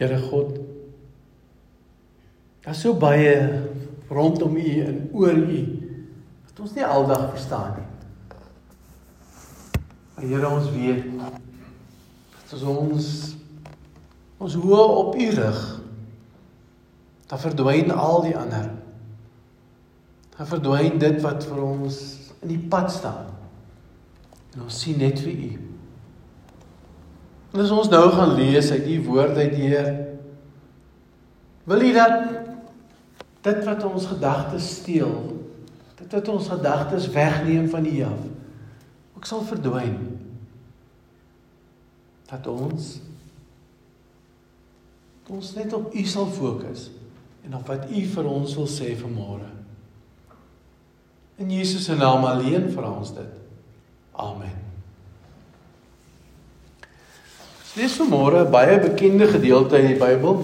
Here God, daar's so baie rondom U en oor U wat ons nie aldag verstaan nie. Maar Here ons weet dat as ons ons hoë op U rig, dan verdwyn al die ander. Dan verdwyn dit wat vir ons in die pad staan. En ons sien net vir U. En as ons nou gaan lees uit u woord uit Heer, wil u dat dit wat ons gedagtes steel, dit wat ons gedagtes wegneem van u af, ook sal verdwyn. Dat ons ons net op u sal fokus en op wat u vir ons wil sê vanmôre. In Jesus se naam alleen vra ons dit. Amen. Lees vanmôre 'n baie bekende gedeelte in die Bybel.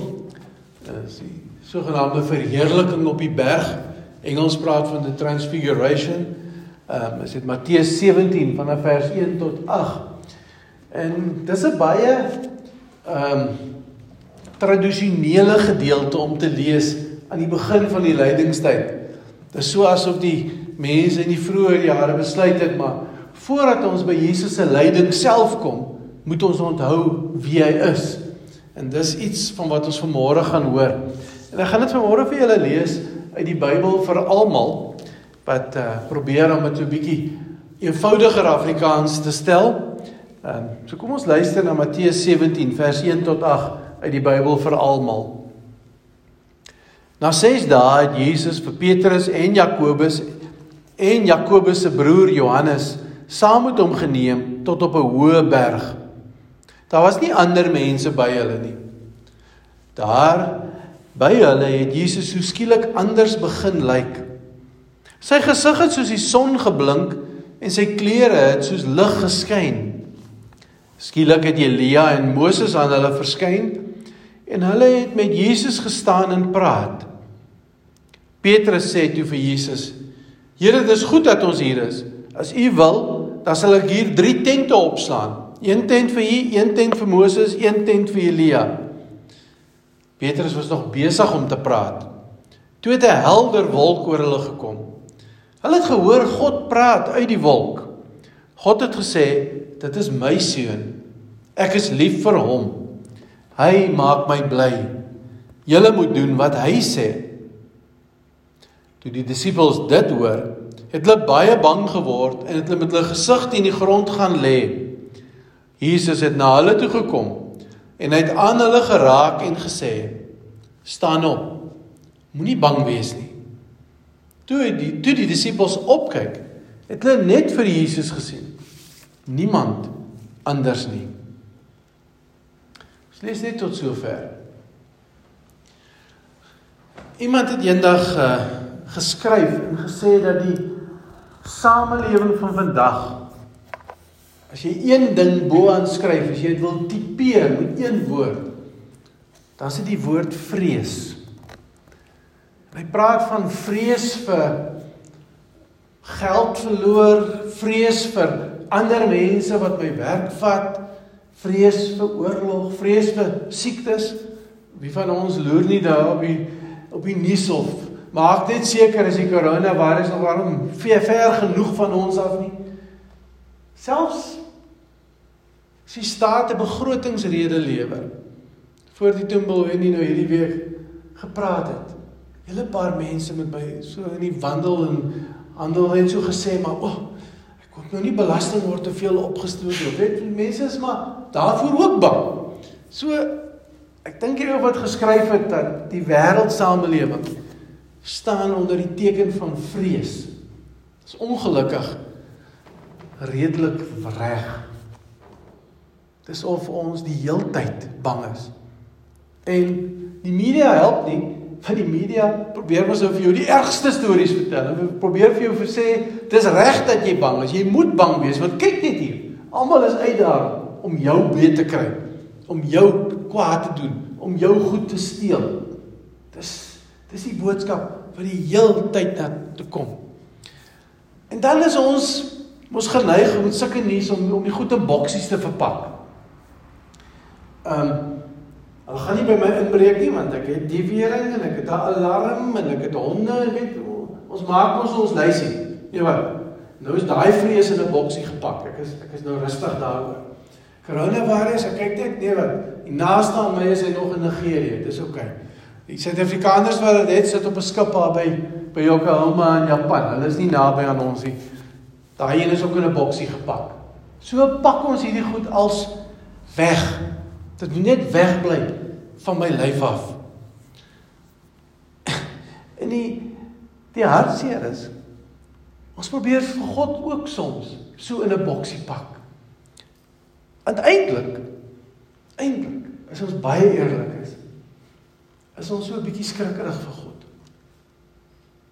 Dis die sogenaamde verheerliking op die berg. Engels praat van the transfiguration. Ehm um, is dit Matteus 17 vanaf vers 1 tot 8. En dis 'n baie ehm um, tradisionele gedeelte om te lees aan die begin van die lydingstyd. Dis so asof die mense in die vroeë jare besluit het maar voordat ons by Jesus se lyding self kom, moet ons onthou wie hy is. En dis iets van wat ons vanmôre gaan hoor. En ek gaan dit vanmôre vir julle lees uit die Bybel vir almal wat uh, probeer om dit so 'n bietjie eenvoudiger Afrikaans te stel. Ehm um, so kom ons luister na Matteus 17 vers 1 tot 8 uit die Bybel vir almal. Na 6 dae het Jesus vir Petrus en Jakobus en Jakobus se broer Johannes saam met hom geneem tot op 'n hoë berg Daar was nie ander mense by hulle nie. Daar by hulle het Jesus so skielik anders begin lyk. Sy gesig het soos die son geblink en sy klere het soos lig geskyn. Skielik het Elia en Moses aan hulle verskyn en hulle het met Jesus gestaan en praat. Petrus sê toe vir Jesus: "Here, dis goed dat ons hier is. As U wil, dan sal ek hier 3 tente opslaan." Een tent vir hier, een tent vir Moses, een tent vir Elia. Petrus was nog besig om te praat. Toe het 'n helder wolk oor hulle gekom. Hulle het gehoor God praat uit die wolk. God het gesê, "Dit is my seun. Ek is lief vir hom. Hy maak my bly. Julle moet doen wat hy sê." Toe die disippels dit hoor, het hulle baie bang geword en het hulle met hulle gesig teen die grond gaan lê. Jesus het na hulle toe gekom en hy het aan hulle geraak en gesê: "Staan op. Moenie bang wees nie." Toe die toe die disippels opkyk, het hulle net vir Jesus gesien. Niemand anders nie. Ons lees net tot sover. Iemand het eendag uh, geskryf en gesê dat die samelewing van vandag As jy een ding bo aanskryf, as jy dit wil tipeer met een woord, dan is dit die woord vrees. Hy praat van vrees vir geld verloor, vrees vir ander mense wat my werk vat, vrees vir oorlog, vrees vir siektes. Wie van ons loer nie daar op die op die nuus of maak net seker as die koronavirus nog waarom ver, ver genoeg van ons af nie. Selfs As die staat 'n begrotingsrede lewer voor die Tumbleweenie nou hierdie week gepraat het. Hele paar mense met my so in die wandel en handel het so gesê maar o, oh, ek koop nou nie belasting word te veel opgestoot nie. Weet jy mense is maar daarvoor ook bang. So ek dink jy wat geskryf het dat die wêreldsamelewing staan onder die teken van vrees. Dit is ongelukkig redelik reg. Dis of ons die heeltyd bang is. En die media help nie, want die media probeer mos nou vir jou die ergste stories vertel. Hulle probeer vir jou sê dis reg dat jy bang is. Jy moet bang wees want kyk net hier. Almal is uit daar om jou beet te kry, om jou kwaad te doen, om jou goed te steel. Dis dis die boodskap wat die heeltyd na te kom. En dan is ons mos geneig om sulke nuus om om die goed in boksies te verpak. Ehm um, hulle gaan nie by my inbreek nie want ek het die wering en ek het 'n alarm en ek het honde en weet ons maak ons ons lysie. Jy weet. Nou is daai vrees in 'n boksie gepak. Ek is ek is nou rustig daaroor. Coronavirus, ek kyk net nee wat. Die naaste aan my is hy nog in Nigerië. Dis oukei. Okay. Die Suid-Afrikaners wat dit sit op 'n skip daar by by Yokohama in Japan. Hulle is nie naby aan ons nie. Daai een is ook in 'n boksie gepak. So pak ons hierdie goed als weg. Dit moet net wegbly van my lyf af. En die die hartseer is ons probeer vir God ook soms so in 'n boksie pak. Uiteindelik eintlik as ons baie eerlik is, is ons so 'n bietjie skrikkerig vir God.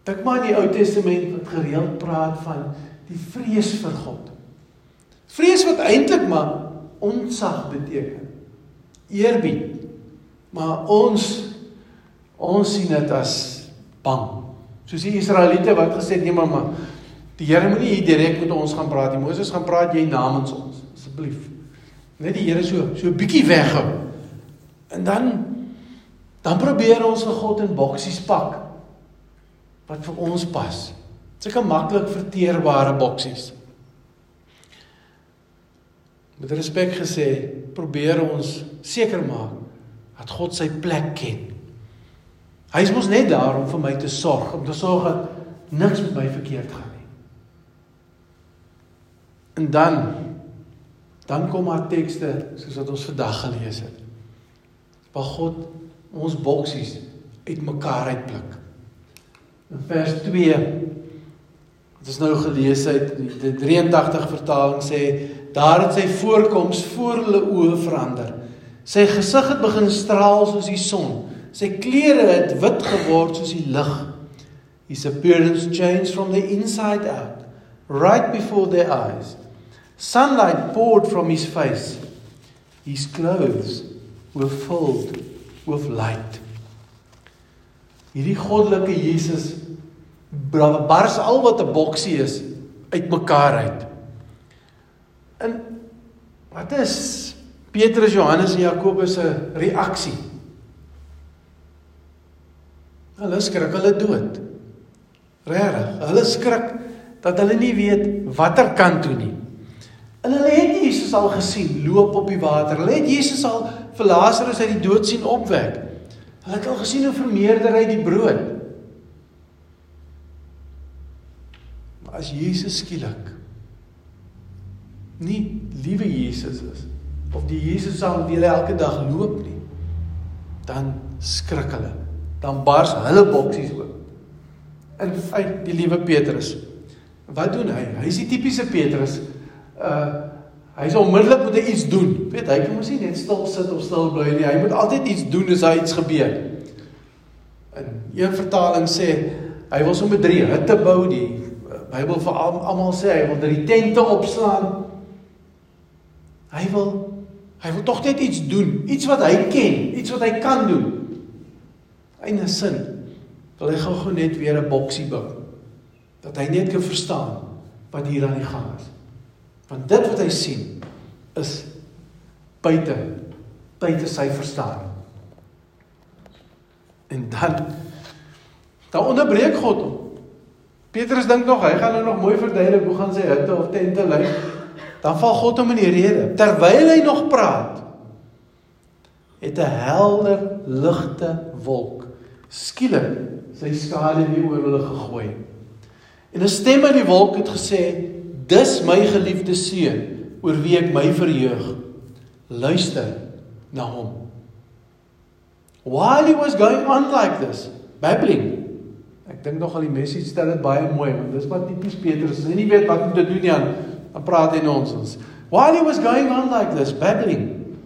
Dink maar in die Ou Testament wat gereeld praat van die vrees vir God. Vrees wat eintlik maar ontzag beteken. Eerbied. Maar ons ons sien dit as bang. Soos die Israeliete wat gesê het nee mamma, die Here moenie hier direk met ons gaan praat nie. Moses gaan praat jy namens ons asseblief. Net die Here so so bietjie weghou. En dan dan probeer ons vir God in boksies pak wat vir ons pas. Sulke maklik verteerbare boksies. Met respek gesê, probeer ons seker maak dat God sy plek ken. Hy is mos net daar om vir my te sorg, om te sorg dat niks met my verkeerd gaan nie. En dan dan kom daar tekste soos wat ons vandag gelees het. Waar God ons boksies uitmekaar uitpluk. In vers 2 wat ons nou gelees het, die 83 vertaling sê daar het sy voorkoms voor hulle oë verander. Sy gesig het begin straal soos die son. Sy klere het wit geword soos die lig. His appearance changed from the inside out, right before their eyes. Sunlight poured from his face. His clothes were filled with light. Hierdie goddelike Jesus bars al wat 'n boksie is uitmekaar uit. En wat is Petrus, Johannes en Jakobus se reaksie? Hulle skrik hulle dood. Regtig, hulle skrik dat hulle nie weet watter kant toe nie. En hulle het Jesus al gesien loop op die water. Hulle het Jesus al vir Lazarus uit die dood sien opwek. Hulle het al gesien hoe vermeerder hy die brood. Maar as Jesus skielik nie liewe Jesus is of die Jesus aan wie hulle elke dag loop nie, dan skrik hulle. Dan bars hulle boksies oop. En uit die liewe Petrus. Wat doen hy? Hy is die tipiese Petrus. Uh hy sê onmiddellik moet hy iets doen. Weet hy kan mos nie net stil sit of stil bly nie. Hy moet altyd iets doen as daar iets gebeur. In een vertaling sê hy wil sommer drie hitte bou die Bybel vir almal sê hy wil drie tente opslaan. Hy wil hy wil tog net iets doen, iets wat hy ken, iets wat hy kan doen. Einde sin. Wil hy gou-gou net weer 'n boksie bou. Dat hy net kan verstaan wat hier aan die gang is. Want dit wat hy sien is buite buite sy verstaan. En dan dan onderbreek God hom. Petrus dink nog hy gaan nou nog mooi verduidelik hoe gaan sy hitte of tente lyk. Dan val God hom in die rede. Terwyl hy nog praat, het 'n helder ligte wolk skielik sy skade weer oor hulle gegooi. En 'n stem uit die wolk het gesê: "Dis my geliefde seun, oor wie ek my verheug. Luister na hom." While he was going on like this, babbling. Ek dink nog al die message stel dit baie mooi, want dis wat tipies Petrus is. Hy nie weet wat om te doen nie aan dan praat hy nonsens. While he was going on like this, babbling,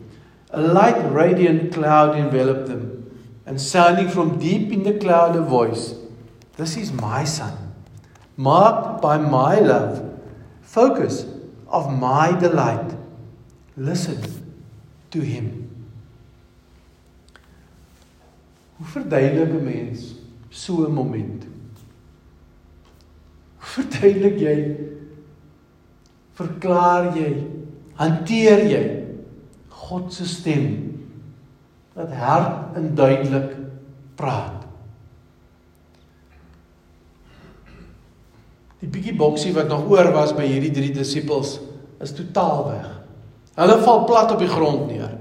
a light radiant cloud enveloped them, and sounding from deep in the cloud a voice, "This is my son, marked by my love, focus of my delight. Listen to him." Hoe verduidelik 'n mens so 'n moment? Hoe verduidelik jy verklaar jy, hanteer jy God se stem wat hard en duidelik praat. Die bietjie boksie wat nog oor was by hierdie drie disippels is totaal weg. Hulle val plat op die grond neer.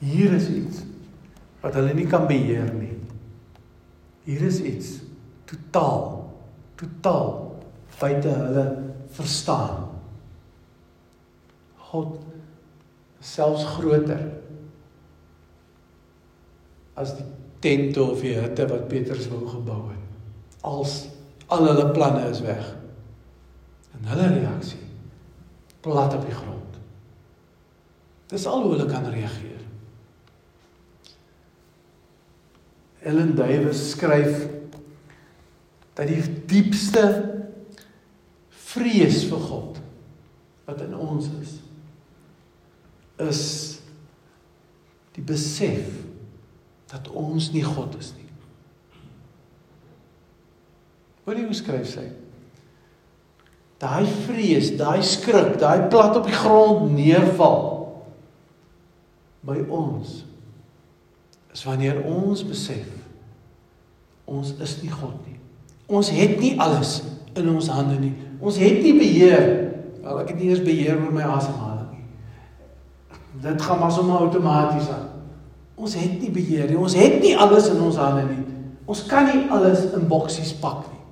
Hier is iets wat hulle nie kan beheer nie. Hier is iets totaal totaal buite hulle verstaan. God selfs groter as die tente of die hutte wat Petrus wou gebou het. Als al hulle planne is weg. En hulle reaksie plat op die grond. Dis al hoe hulle kan reageer. Ellen Davies skryf dat die diepste vrees vir God wat in ons is is die besef dat ons nie God is nie. Hoor jy hoe skryf sy? Daai vrees, daai skrik, daai plat op die grond neerval by ons is wanneer ons besef ons is nie God nie. Ons het nie alles in ons hande nie. Ons het nie beheer. Wel ek het nie eers beheer oor my asemhaling nie. Dit gaan maar sommer outomaties aan. Ons het nie beheer nie. Ons het nie alles in ons hande nie. Ons kan nie alles in boksies pak nie.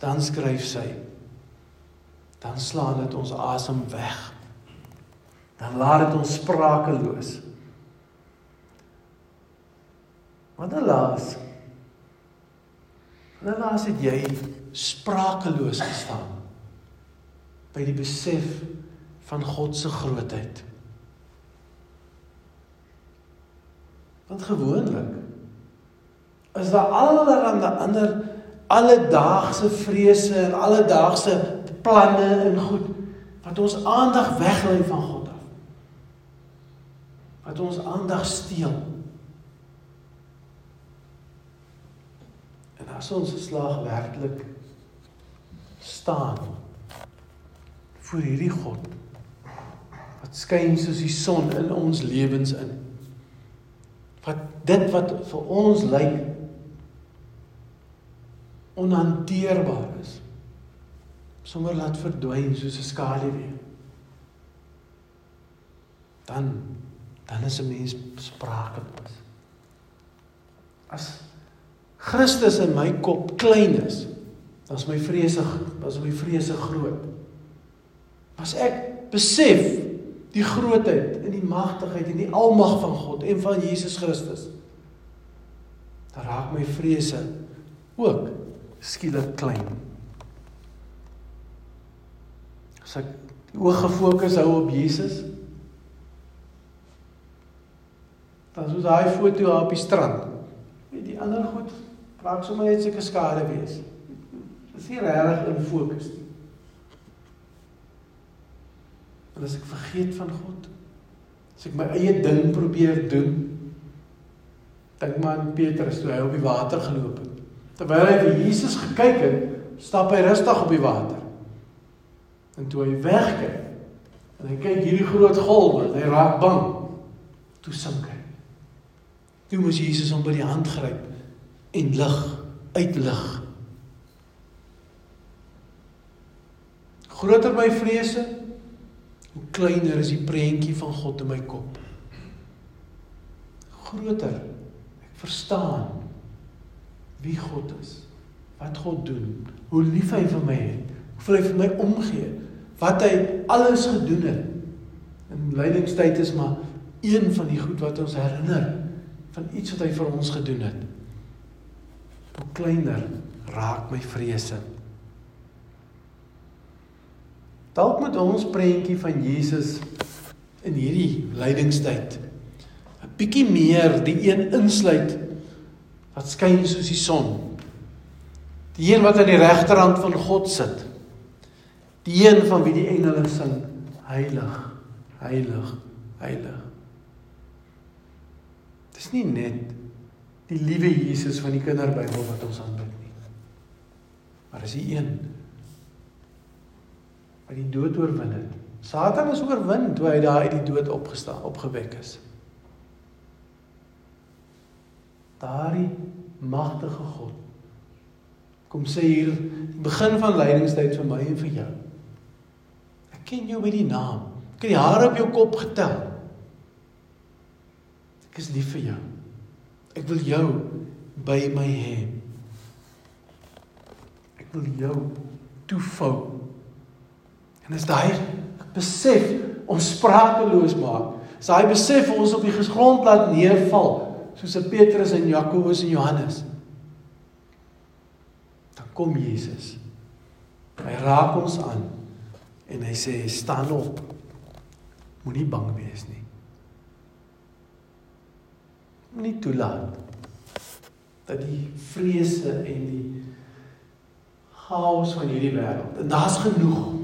Dan skryf sy. Dan slaan dit ons asem weg. Dan laat dit ons sprakeloos. 'n laas. Wat laas het jy sprakeloos gestaan by die besef van God se grootheid. Want gewoonlik is daar allerlei ander alledaagse vrese en alledaagse planne en goed wat ons aandag weglei van God af. Wat ons aandag steel. As ons geslag werklik staan voor hierdie God wat skyn soos die son in ons lewens in. Wat dit wat vir ons lyk onhanteerbaar is. Sommer laat verdwyn soos 'n skaduwee. Dan dan is 'n mens sprakeloos. As Christus in my kop klein is, dan is my vrese, dan is my vrese groot. As ek besef die grootheid en die magtigheid en die almag van God en van Jesus Christus, dan raak my vrese ook skielik klein. As ek die oog gefokus hou op Jesus, dan soos daai foto op die strand. Weet die ander goed raak sommer net seker skade wees. Dis nie regtig in fokus nie. En as ek vergeet van God, as ek my eie ding probeer doen, dink maar aan Petrus toe hy op die water geloop het. Terwyl hy vir Jesus gekyk het, stap hy rustig op die water. En toe hy wegkyk, en hy kyk hierdie groot golwe, hy raak bang. Toe sink hy. Toe moes Jesus hom by die hand gryp en lig uitlig. Groter my vrese, hoe kleiner is die prentjie van God in my kop. Groter. Ek verstaan wie God is, wat God doen, hoe lief hy vir my het, hoe hy vir my omgee, wat hy alles gedoen het. In lydingstyd is maar een van die goed wat ons herinner van iets wat hy vir ons gedoen het. Hoe kleiner raak my vrese. Dalk moet ons prentjie van Jesus in hierdie lydingstyd 'n bietjie meer die een insluit wat skyn soos die son. Die een wat aan die regterhand van God sit. Die een van wie die engele sing heilig, heilig, heilig. Dis nie net die liewe Jesus van die kinderbybel wat ons aanbid nie. Maar is die een wat die dood oorwin het Satan is oorwin toe hy daar uit die dood opgestaan, opgewek is. Daardie magtige God kom sê hier die begin van lydingstyd vir my en vir jou. Ek ken jou by die naam. Ek het die hare op jou kop getel. Ek is lief vir jou. Ek wil jou by my hê. Ek wil jou toefou. En as daai besef ons sprakeloos maak, as daai besef ons op die grond laat neerval, soos Petrus en Jakobus en Johannes, dan kom Jesus. Hy raak ons aan en hy sê staan op. Moenie bang wees nie. Moenie toelaat dat die vrese en die chaos van hierdie wêreld. En daar's genoeg.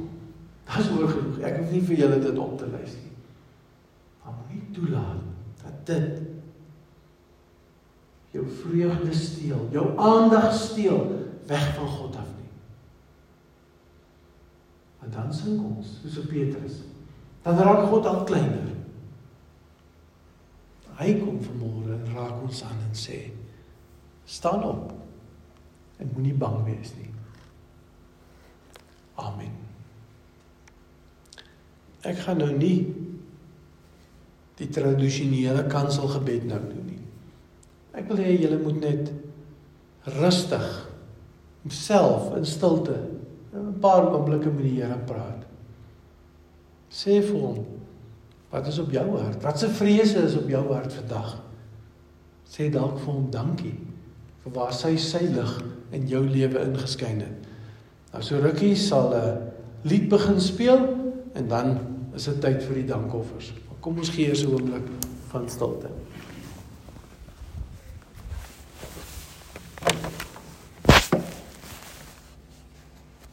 Daar's oor genoeg. Ek hoef nie vir julle dit op te lys nie. Maar moenie toelaat dat dit jou vreugde steel, jou aandag steel weg van God af nie. Want dan sink ons, soos Petrus. Dan raak God al kleiner. Hy kom vanmôre raak ons aan en sê: "Staan op en moenie bang wees nie." Amen. Ek gaan nou nie die tradisionele kanselgebed nou doen nie. Ek wil hê julle moet net rustig self in stilte 'n paar oomblikke met die Here praat. Sê vir hom wat is op jou hart? Wat se vrese is op jou hart vandag? Sê dalk vir hom dankie vir waar sy sy lig in jou lewe ingeskyn het. Nou so rukkie sal 'n lied begin speel en dan is dit tyd vir die dankoffers. Kom ons gee eers 'n oomblik van stilte.